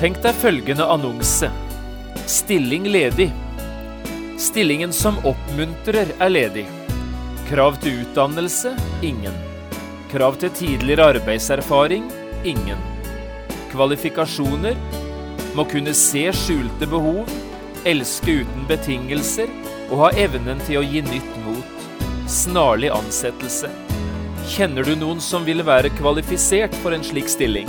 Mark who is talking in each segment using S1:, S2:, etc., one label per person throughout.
S1: Tenk deg følgende annonse. Stilling ledig. Stillingen som oppmuntrer er ledig. Krav til utdannelse ingen. Krav til tidligere arbeidserfaring ingen. Kvalifikasjoner må kunne se skjulte behov, elske uten betingelser og ha evnen til å gi nytt mot. Snarlig ansettelse. Kjenner du noen som ville være kvalifisert for en slik stilling?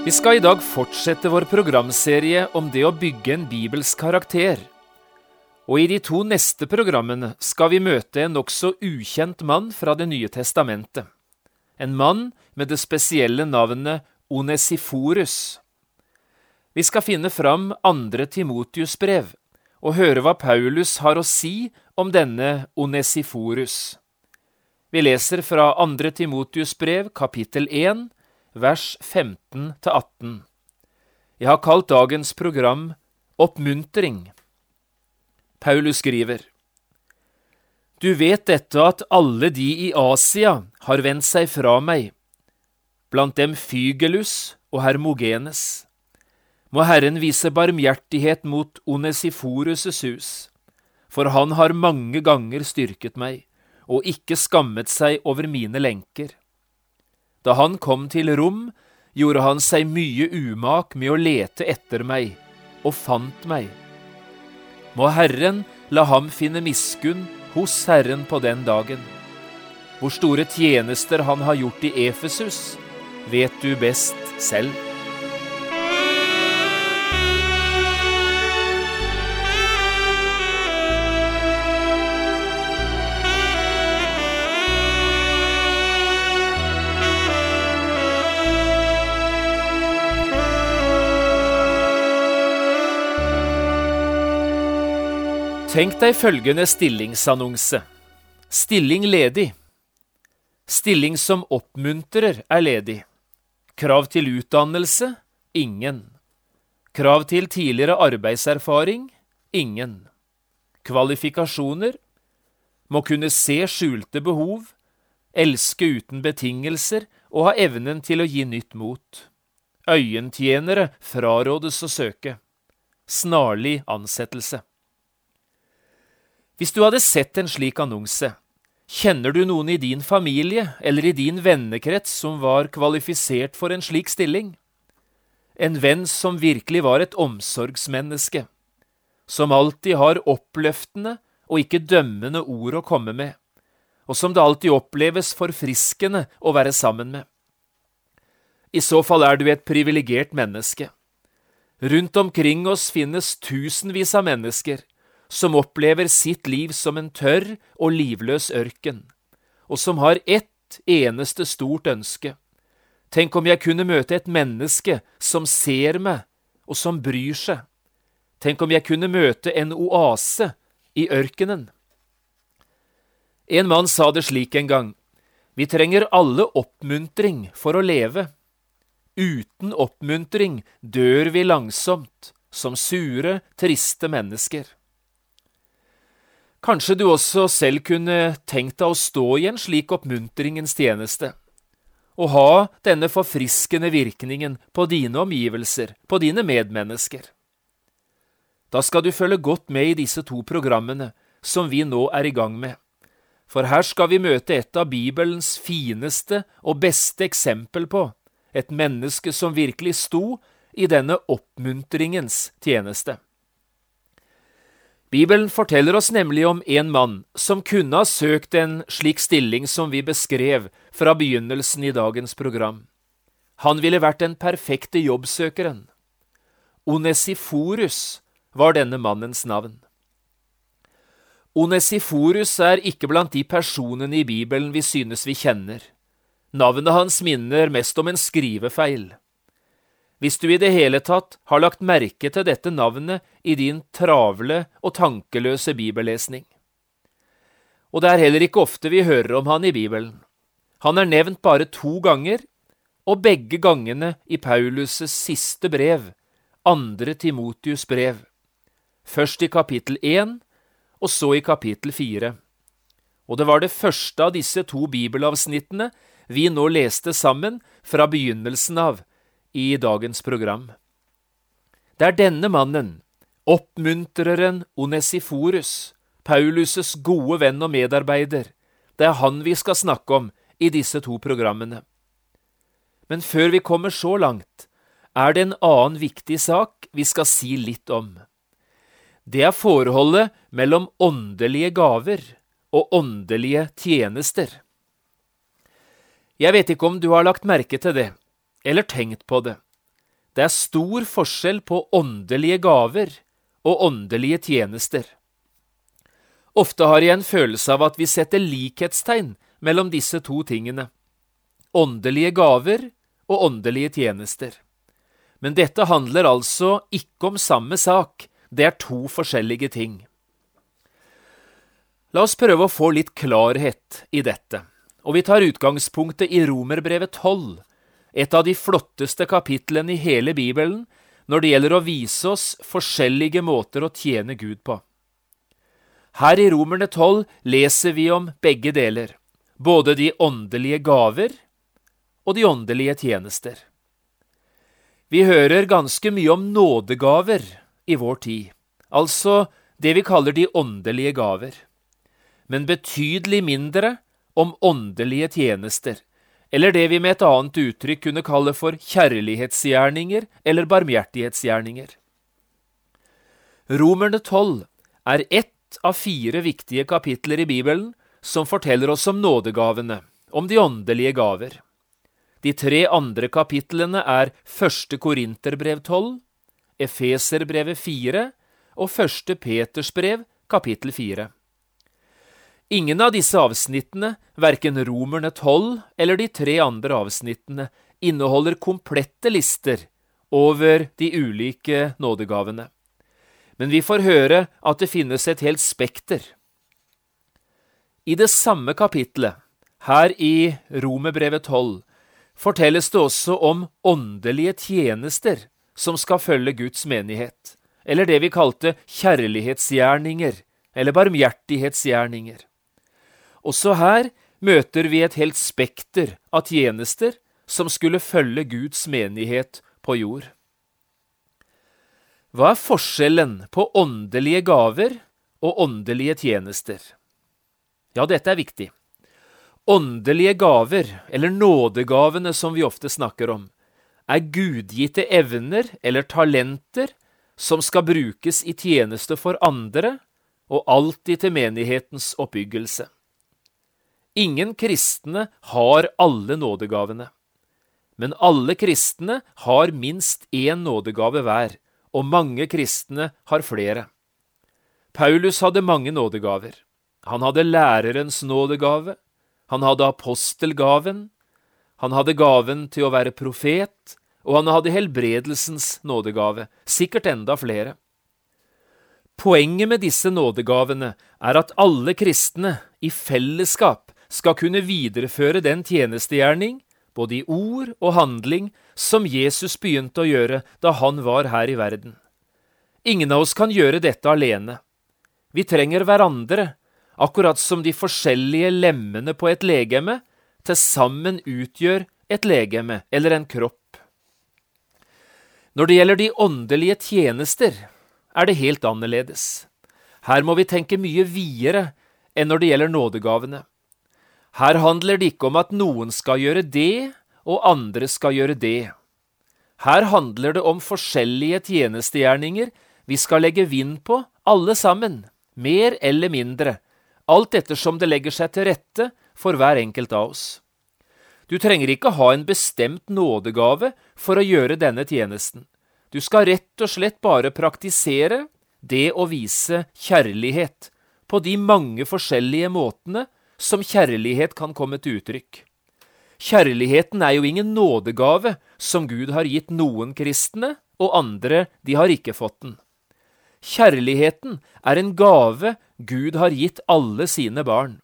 S1: Vi skal i dag fortsette vår programserie om det å bygge en bibelsk karakter. Og i de to neste programmene skal vi møte en nokså ukjent mann fra Det nye testamentet. En mann med det spesielle navnet Onesiforus. Vi skal finne fram andre Timotius brev og høre hva Paulus har å si om denne Onesiforus. Vi leser fra andre Timotius brev kapittel 1 vers 15-18. Jeg har kalt dagens program Oppmuntring. Paulus skriver, Du vet dette at alle de i Asia har vendt seg fra meg, blant dem Fygelus og Hermogenes. Må Herren vise barmhjertighet mot Onesiforus' hus, for han har mange ganger styrket meg og ikke skammet seg over mine lenker. Da han kom til Rom, gjorde han seg mye umak med å lete etter meg, og fant meg. Må Herren la ham finne miskunn hos Herren på den dagen. Hvor store tjenester han har gjort i Efesus, vet du best selv. Tenk deg følgende stillingsannonse. Stilling ledig. Stilling som oppmuntrer er ledig. Krav til utdannelse ingen. Krav til tidligere arbeidserfaring ingen. Kvalifikasjoner må kunne se skjulte behov, elske uten betingelser og ha evnen til å gi nytt mot. Øyentjenere frarådes å søke. Snarlig ansettelse. Hvis du hadde sett en slik annonse, kjenner du noen i din familie eller i din vennekrets som var kvalifisert for en slik stilling? En venn som virkelig var et omsorgsmenneske, som alltid har oppløftende og ikke dømmende ord å komme med, og som det alltid oppleves forfriskende å være sammen med. I så fall er du et privilegert menneske. Rundt omkring oss finnes tusenvis av mennesker som opplever sitt liv som en tørr og livløs ørken, og som har ett eneste stort ønske. Tenk om jeg kunne møte et menneske som ser meg, og som bryr seg. Tenk om jeg kunne møte en oase i ørkenen. En mann sa det slik en gang, vi trenger alle oppmuntring for å leve. Uten oppmuntring dør vi langsomt, som sure, triste mennesker. Kanskje du også selv kunne tenkt deg å stå i en slik oppmuntringens tjeneste, og ha denne forfriskende virkningen på dine omgivelser, på dine medmennesker. Da skal du følge godt med i disse to programmene som vi nå er i gang med, for her skal vi møte et av Bibelens fineste og beste eksempel på et menneske som virkelig sto i denne oppmuntringens tjeneste. Bibelen forteller oss nemlig om en mann som kunne ha søkt en slik stilling som vi beskrev fra begynnelsen i dagens program. Han ville vært den perfekte jobbsøkeren. Onesiforus var denne mannens navn. Onesiforus er ikke blant de personene i Bibelen vi synes vi kjenner. Navnet hans minner mest om en skrivefeil. Hvis du i det hele tatt har lagt merke til dette navnet i din travle og tankeløse bibellesning. Og det er heller ikke ofte vi hører om han i Bibelen. Han er nevnt bare to ganger, og begge gangene i Paulus' siste brev, andre Timotius brev. Først i kapittel 1, og så i kapittel 4. Og det var det første av disse to bibelavsnittene vi nå leste sammen fra begynnelsen av, i dagens program. Det er denne mannen, oppmuntreren Onesiforus, Paulus' gode venn og medarbeider, det er han vi skal snakke om i disse to programmene. Men før vi kommer så langt, er det en annen viktig sak vi skal si litt om. Det er forholdet mellom åndelige gaver og åndelige tjenester. Jeg vet ikke om du har lagt merke til det, eller tenkt på det. Det er stor forskjell på åndelige gaver og åndelige tjenester. Ofte har jeg en følelse av at vi setter likhetstegn mellom disse to tingene – åndelige gaver og åndelige tjenester. Men dette handler altså ikke om samme sak, det er to forskjellige ting. La oss prøve å få litt klarhet i dette, og vi tar utgangspunktet i Romerbrevet 12, et av de flotteste kapitlene i hele Bibelen når det gjelder å vise oss forskjellige måter å tjene Gud på. Her i Romerne 12 leser vi om begge deler, både de åndelige gaver og de åndelige tjenester. Vi hører ganske mye om nådegaver i vår tid, altså det vi kaller de åndelige gaver, men betydelig mindre om åndelige tjenester, eller det vi med et annet uttrykk kunne kalle for kjærlighetsgjerninger eller barmhjertighetsgjerninger. Romerne 12 er ett av fire viktige kapitler i Bibelen som forteller oss om nådegavene, om de åndelige gaver. De tre andre kapitlene er første Korinterbrev 12, Efeserbrevet 4 og første Petersbrev kapittel 4. Ingen av disse avsnittene, verken Romerne 12 eller de tre andre avsnittene, inneholder komplette lister over de ulike nådegavene. Men vi får høre at det finnes et helt spekter. I det samme kapitlet, her i Romerbrevet 12, fortelles det også om åndelige tjenester som skal følge Guds menighet, eller det vi kalte kjærlighetsgjerninger eller barmhjertighetsgjerninger. Også her møter vi et helt spekter av tjenester som skulle følge Guds menighet på jord. Hva er forskjellen på åndelige gaver og åndelige tjenester? Ja, dette er viktig. Åndelige gaver, eller nådegavene som vi ofte snakker om, er gudgitte evner eller talenter som skal brukes i tjeneste for andre og alltid til menighetens oppbyggelse. Ingen kristne har alle nådegavene. Men alle kristne har minst én nådegave hver, og mange kristne har flere. Paulus hadde mange nådegaver. Han hadde lærerens nådegave, han hadde apostelgaven, han hadde gaven til å være profet, og han hadde helbredelsens nådegave, sikkert enda flere. Poenget med disse nådegavene er at alle kristne i fellesskap skal kunne videreføre den tjenestegjerning, både i ord og handling, som Jesus begynte å gjøre da han var her i verden. Ingen av oss kan gjøre dette alene. Vi trenger hverandre, akkurat som de forskjellige lemmene på et legeme til sammen utgjør et legeme eller en kropp. Når det gjelder de åndelige tjenester, er det helt annerledes. Her må vi tenke mye videre enn når det gjelder nådegavene. Her handler det ikke om at noen skal gjøre det, og andre skal gjøre det. Her handler det om forskjellige tjenestegjerninger vi skal legge vind på alle sammen, mer eller mindre, alt ettersom det legger seg til rette for hver enkelt av oss. Du trenger ikke ha en bestemt nådegave for å gjøre denne tjenesten. Du skal rett og slett bare praktisere det å vise kjærlighet på de mange forskjellige måtene som kjærlighet kan komme til uttrykk. Kjærligheten er jo ingen nådegave som Gud har gitt noen kristne, og andre de har ikke fått den. Kjærligheten er en gave Gud har gitt alle sine barn.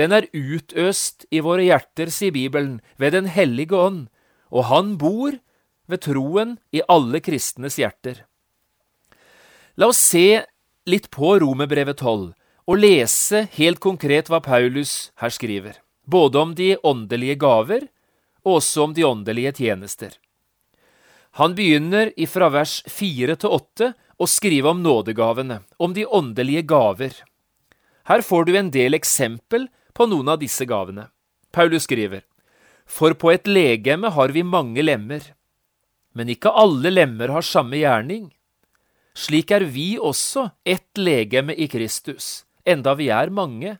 S1: Den er utøst i våre hjerter, sier Bibelen, ved Den hellige ånd, og Han bor ved troen i alle kristnes hjerter. La oss se litt på Romerbrevet 12 og lese helt konkret hva Paulus her skriver, både om de åndelige gaver og også om de åndelige tjenester. Han begynner ifra vers 4 til 8 å skrive om nådegavene, om de åndelige gaver. Her får du en del eksempel på noen av disse gavene. Paulus skriver, For på et legeme har vi mange lemmer, men ikke alle lemmer har samme gjerning. Slik er vi også ett legeme i Kristus, enda vi er mange,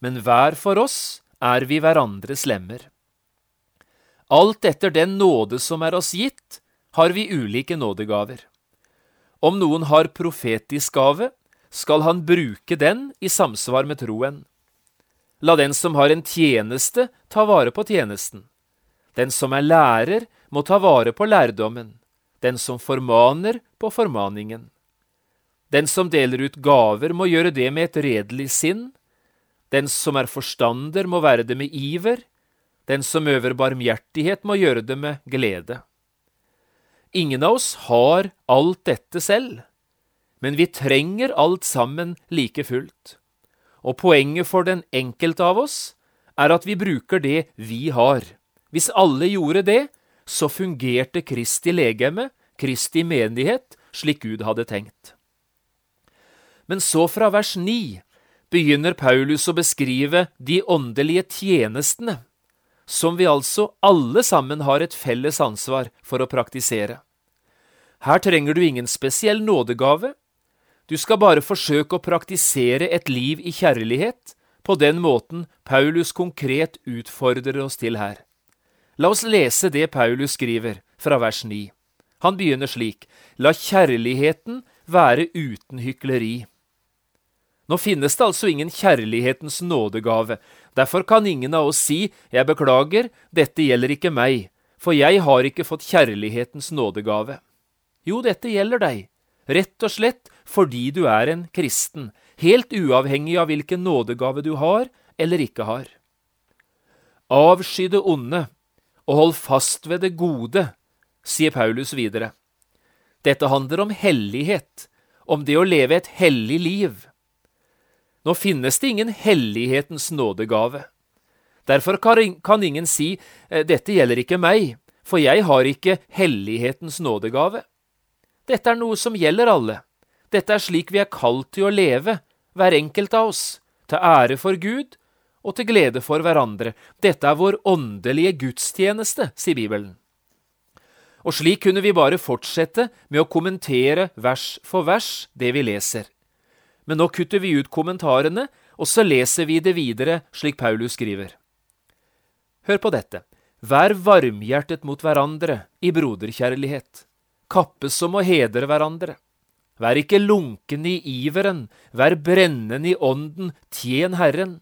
S1: men hver for oss er vi hverandres lemmer. Alt etter den nåde som er oss gitt, har vi ulike nådegaver. Om noen har profetisk gave, skal han bruke den i samsvar med troen. La den som har en tjeneste, ta vare på tjenesten. Den som er lærer, må ta vare på lærdommen. Den som formaner, på formaningen. Den som deler ut gaver, må gjøre det med et redelig sinn. Den som er forstander, må være det med iver. Den som øver barmhjertighet, må gjøre det med glede. Ingen av oss har alt dette selv, men vi trenger alt sammen like fullt. Og poenget for den enkelte av oss er at vi bruker det vi har. Hvis alle gjorde det, så fungerte Kristi legeme, Kristi menighet, slik Gud hadde tenkt. Men så fra vers 9 begynner Paulus å beskrive de åndelige tjenestene som vi altså alle sammen har et felles ansvar for å praktisere. Her trenger du ingen spesiell nådegave. Du skal bare forsøke å praktisere et liv i kjærlighet på den måten Paulus konkret utfordrer oss til her. La oss lese det Paulus skriver fra vers 9. Han begynner slik, La kjærligheten være uten hykleri. Nå finnes det altså ingen kjærlighetens nådegave, derfor kan ingen av oss si jeg beklager, dette gjelder ikke meg, for jeg har ikke fått kjærlighetens nådegave. Jo, dette gjelder deg, rett og slett fordi du er en kristen, helt uavhengig av hvilken nådegave du har eller ikke har. Avsky det onde og hold fast ved det gode, sier Paulus videre. Dette handler om hellighet, om det å leve et hellig liv. Nå finnes det ingen hellighetens nådegave. Derfor kan ingen si eh, dette gjelder ikke meg, for jeg har ikke hellighetens nådegave. Dette er noe som gjelder alle. Dette er slik vi er kalt til å leve, hver enkelt av oss, til ære for Gud og til glede for hverandre. Dette er vår åndelige gudstjeneste, sier Bibelen. Og slik kunne vi bare fortsette med å kommentere vers for vers det vi leser. Men nå kutter vi ut kommentarene, og så leser vi det videre slik Paulus skriver. Hør på dette. Vær varmhjertet mot hverandre i broderkjærlighet. Kappes om å hedre hverandre. Vær ikke lunken i iveren, vær brennende i ånden, tjen Herren.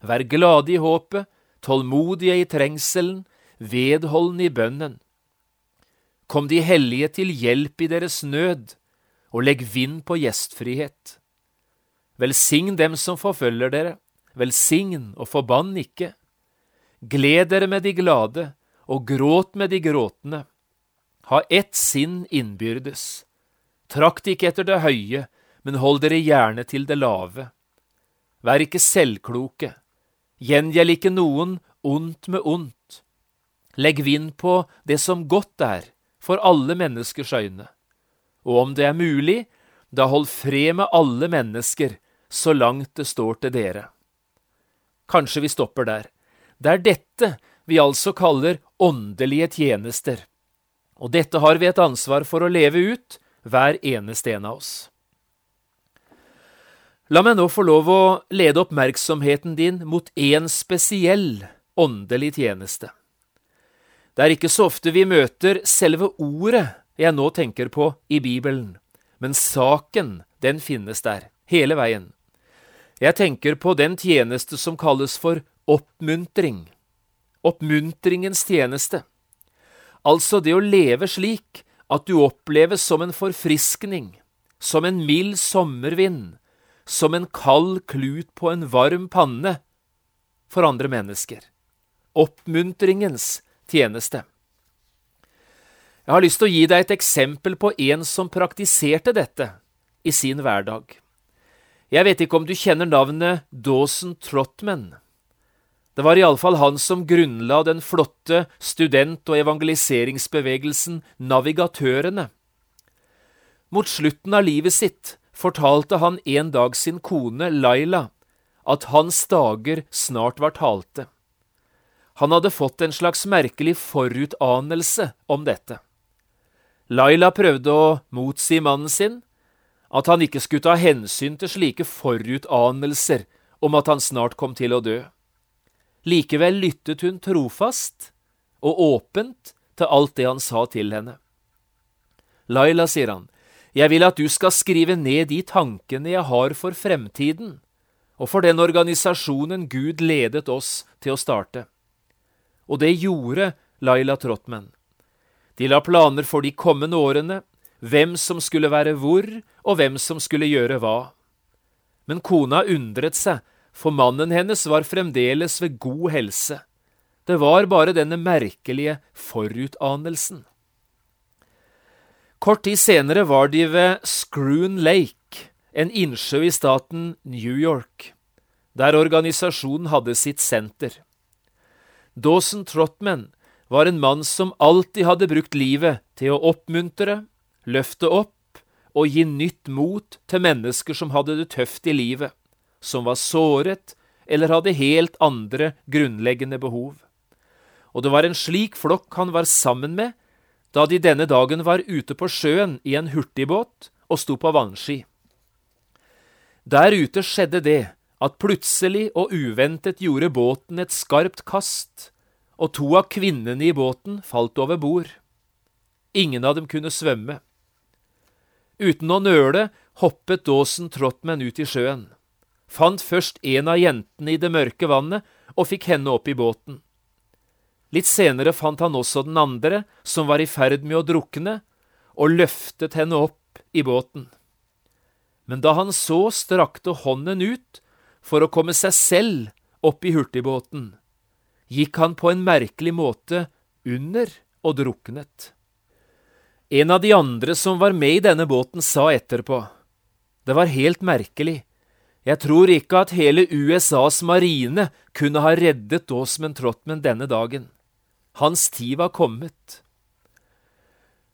S1: Vær glade i håpet, tålmodige i trengselen, vedholdende i bønnen. Kom de hellige til hjelp i deres nød, og legg vind på gjestfrihet. Velsign dem som forfølger dere, velsign og forbann ikke. Gled dere med de glade, og gråt med de gråtende. Ha ett sinn innbyrdes. Trakt ikke etter det høye, men hold dere gjerne til det lave. Vær ikke selvkloke. Gjengjeld ikke noen ondt med ondt. Legg vind på det som godt er, for alle menneskers øyne og om det er mulig, da hold fred med alle mennesker, så langt det står til dere. Kanskje vi stopper der. Det er dette vi altså kaller åndelige tjenester, og dette har vi et ansvar for å leve ut, hver eneste en av oss. La meg nå få lov å lede oppmerksomheten din mot én spesiell åndelig tjeneste. Det er ikke så ofte vi møter selve ordet jeg nå tenker på i Bibelen, men saken, den finnes der, hele veien. Jeg tenker på den tjeneste som kalles for oppmuntring. Oppmuntringens tjeneste. Altså det å leve slik at du oppleves som en forfriskning, som en mild sommervind, som en kald klut på en varm panne for andre mennesker. Oppmuntringens tjeneste. Jeg har lyst til å gi deg et eksempel på en som praktiserte dette i sin hverdag. Jeg vet ikke om du kjenner navnet Dawson Trotman. Det var iallfall han som grunnla den flotte student- og evangeliseringsbevegelsen Navigatørene. Mot slutten av livet sitt fortalte han en dag sin kone Laila at hans dager snart var talte. Han hadde fått en slags merkelig forutanelse om dette. Laila prøvde å motsi mannen sin, at han ikke skulle ta hensyn til slike forutanelser om at han snart kom til å dø. Likevel lyttet hun trofast og åpent til alt det han sa til henne. Laila, sier han, jeg vil at du skal skrive ned de tankene jeg har for fremtiden, og for den organisasjonen Gud ledet oss til å starte. Og det gjorde Laila Trotman. De la planer for de kommende årene, hvem som skulle være hvor, og hvem som skulle gjøre hva. Men kona undret seg, for mannen hennes var fremdeles ved god helse. Det var bare denne merkelige forutanelsen. Kort tid senere var de ved Scroon Lake, en innsjø i staten New York, der organisasjonen hadde sitt senter. Dawson Trotman var en mann som alltid hadde brukt livet til å oppmuntre, løfte opp og gi nytt mot til mennesker som hadde det tøft i livet, som var såret eller hadde helt andre grunnleggende behov. Og det var en slik flokk han var sammen med da de denne dagen var ute på sjøen i en hurtigbåt og sto på vannski. Der ute skjedde det at plutselig og uventet gjorde båten et skarpt kast, og to av kvinnene i båten falt over bord. Ingen av dem kunne svømme. Uten å nøle hoppet Dawson Trotman ut i sjøen, fant først en av jentene i det mørke vannet og fikk henne opp i båten. Litt senere fant han også den andre, som var i ferd med å drukne, og løftet henne opp i båten. Men da han så strakte hånden ut for å komme seg selv opp i hurtigbåten, gikk han på en merkelig måte under og druknet. En av de andre som var med i denne båten, sa etterpå, det var helt merkelig, jeg tror ikke at hele USAs marine kunne ha reddet Osmond Trotman denne dagen. Hans tid var kommet.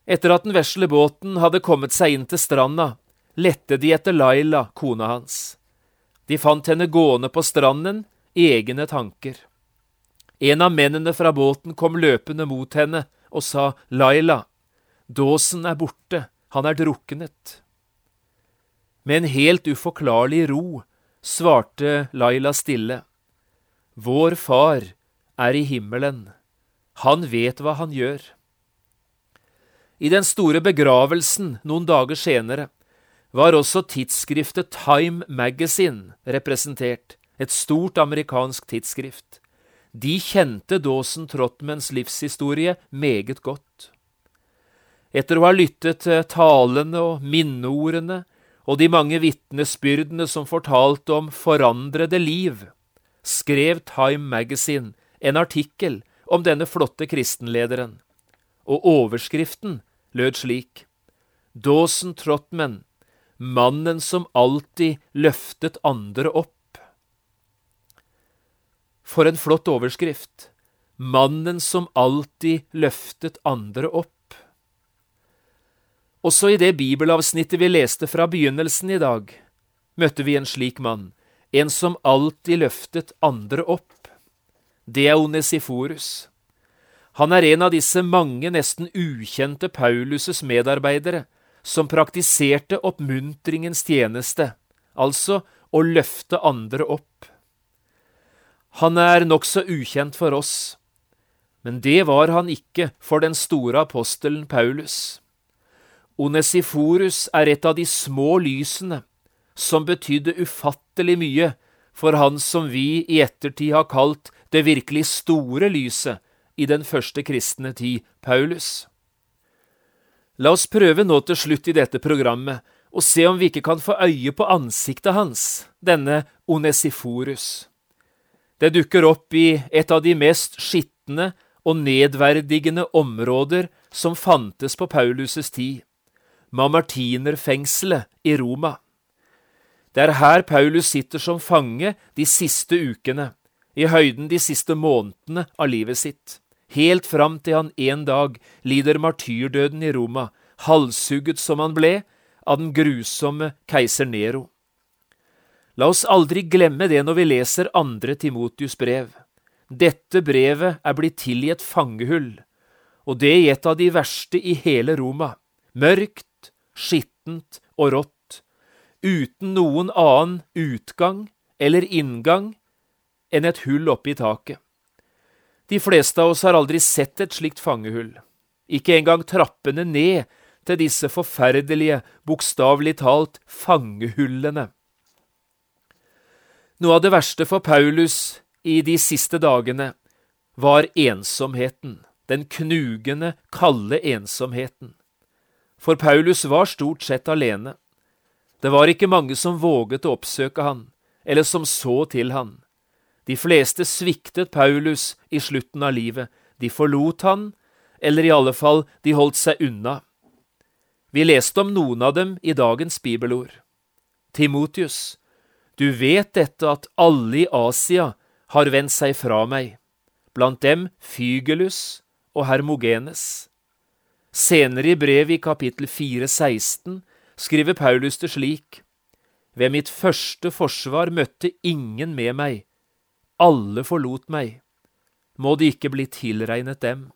S1: Etter at den vesle båten hadde kommet seg inn til stranda, lette de etter Laila, kona hans. De fant henne gående på stranden i egne tanker. En av mennene fra båten kom løpende mot henne og sa, Laila, dåsen er borte, han er druknet. Med en helt uforklarlig ro svarte Laila stille, Vår far er i himmelen, han vet hva han gjør. I den store begravelsen noen dager senere var også tidsskriftet Time Magazine representert, et stort amerikansk tidsskrift. De kjente Dawson Trotmans livshistorie meget godt. Etter å ha lyttet til talene og minneordene og de mange vitnesbyrdene som fortalte om forandrede liv, skrev Time Magazine en artikkel om denne flotte kristenlederen, og overskriften lød slik Dawson Trotman mannen som alltid løftet andre opp. For en flott overskrift! Mannen som alltid løftet andre opp. Også i det bibelavsnittet vi leste fra begynnelsen i dag, møtte vi en slik mann, en som alltid løftet andre opp. Det er Onesiforus. Han er en av disse mange nesten ukjente Paulus' medarbeidere som praktiserte oppmuntringens tjeneste, altså å løfte andre opp. Han er nokså ukjent for oss, men det var han ikke for den store apostelen Paulus. Onesiforus er et av de små lysene som betydde ufattelig mye for han som vi i ettertid har kalt det virkelig store lyset i den første kristne tid, Paulus. La oss prøve nå til slutt i dette programmet og se om vi ikke kan få øye på ansiktet hans, denne Onesiforus. Det dukker opp i et av de mest skitne og nedverdigende områder som fantes på Paulus' tid, Mamartinerfengselet i Roma. Det er her Paulus sitter som fange de siste ukene, i høyden de siste månedene av livet sitt, helt fram til han en dag lider martyrdøden i Roma, halshugget som han ble av den grusomme keiser Nero. La oss aldri glemme det når vi leser andre Timotius brev. Dette brevet er blitt til i et fangehull, og det i et av de verste i hele Roma, mørkt, skittent og rått uten noen annen utgang eller inngang enn et hull oppe i taket. De fleste av oss har aldri sett et slikt fangehull, ikke engang trappene ned til disse forferdelige, bokstavelig talt, fangehullene. Noe av det verste for Paulus i de siste dagene var ensomheten, den knugende, kalde ensomheten. For Paulus var stort sett alene. Det var ikke mange som våget å oppsøke han, eller som så til han. De fleste sviktet Paulus i slutten av livet, de forlot han, eller i alle fall, de holdt seg unna. Vi leste om noen av dem i dagens bibelord. Timotius, du vet dette at alle i Asia har vendt seg fra meg, blant dem Fygelus og Hermogenes. Senere i brevet i kapittel 4, 16 skriver Paulus det slik, Ved mitt første forsvar møtte ingen med meg, alle forlot meg, må det ikke bli tilregnet dem.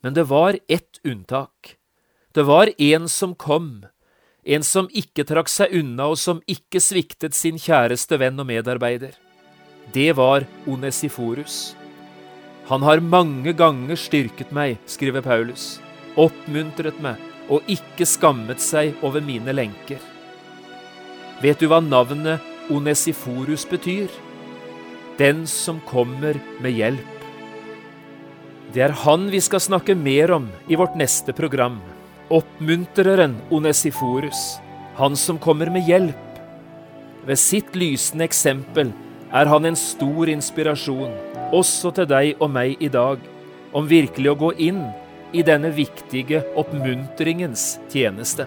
S1: Men det var ett unntak. Det var en som kom, en som ikke trakk seg unna og som ikke sviktet sin kjæreste venn og medarbeider. Det var Onesiforus. Han har mange ganger styrket meg, skriver Paulus, oppmuntret meg og ikke skammet seg over mine lenker. Vet du hva navnet Onesiforus betyr? Den som kommer med hjelp. Det er han vi skal snakke mer om i vårt neste program. Oppmuntreren Onesiforus, han som kommer med hjelp. Ved sitt lysende eksempel er han en stor inspirasjon, også til deg og meg i dag, om virkelig å gå inn i denne viktige oppmuntringens tjeneste.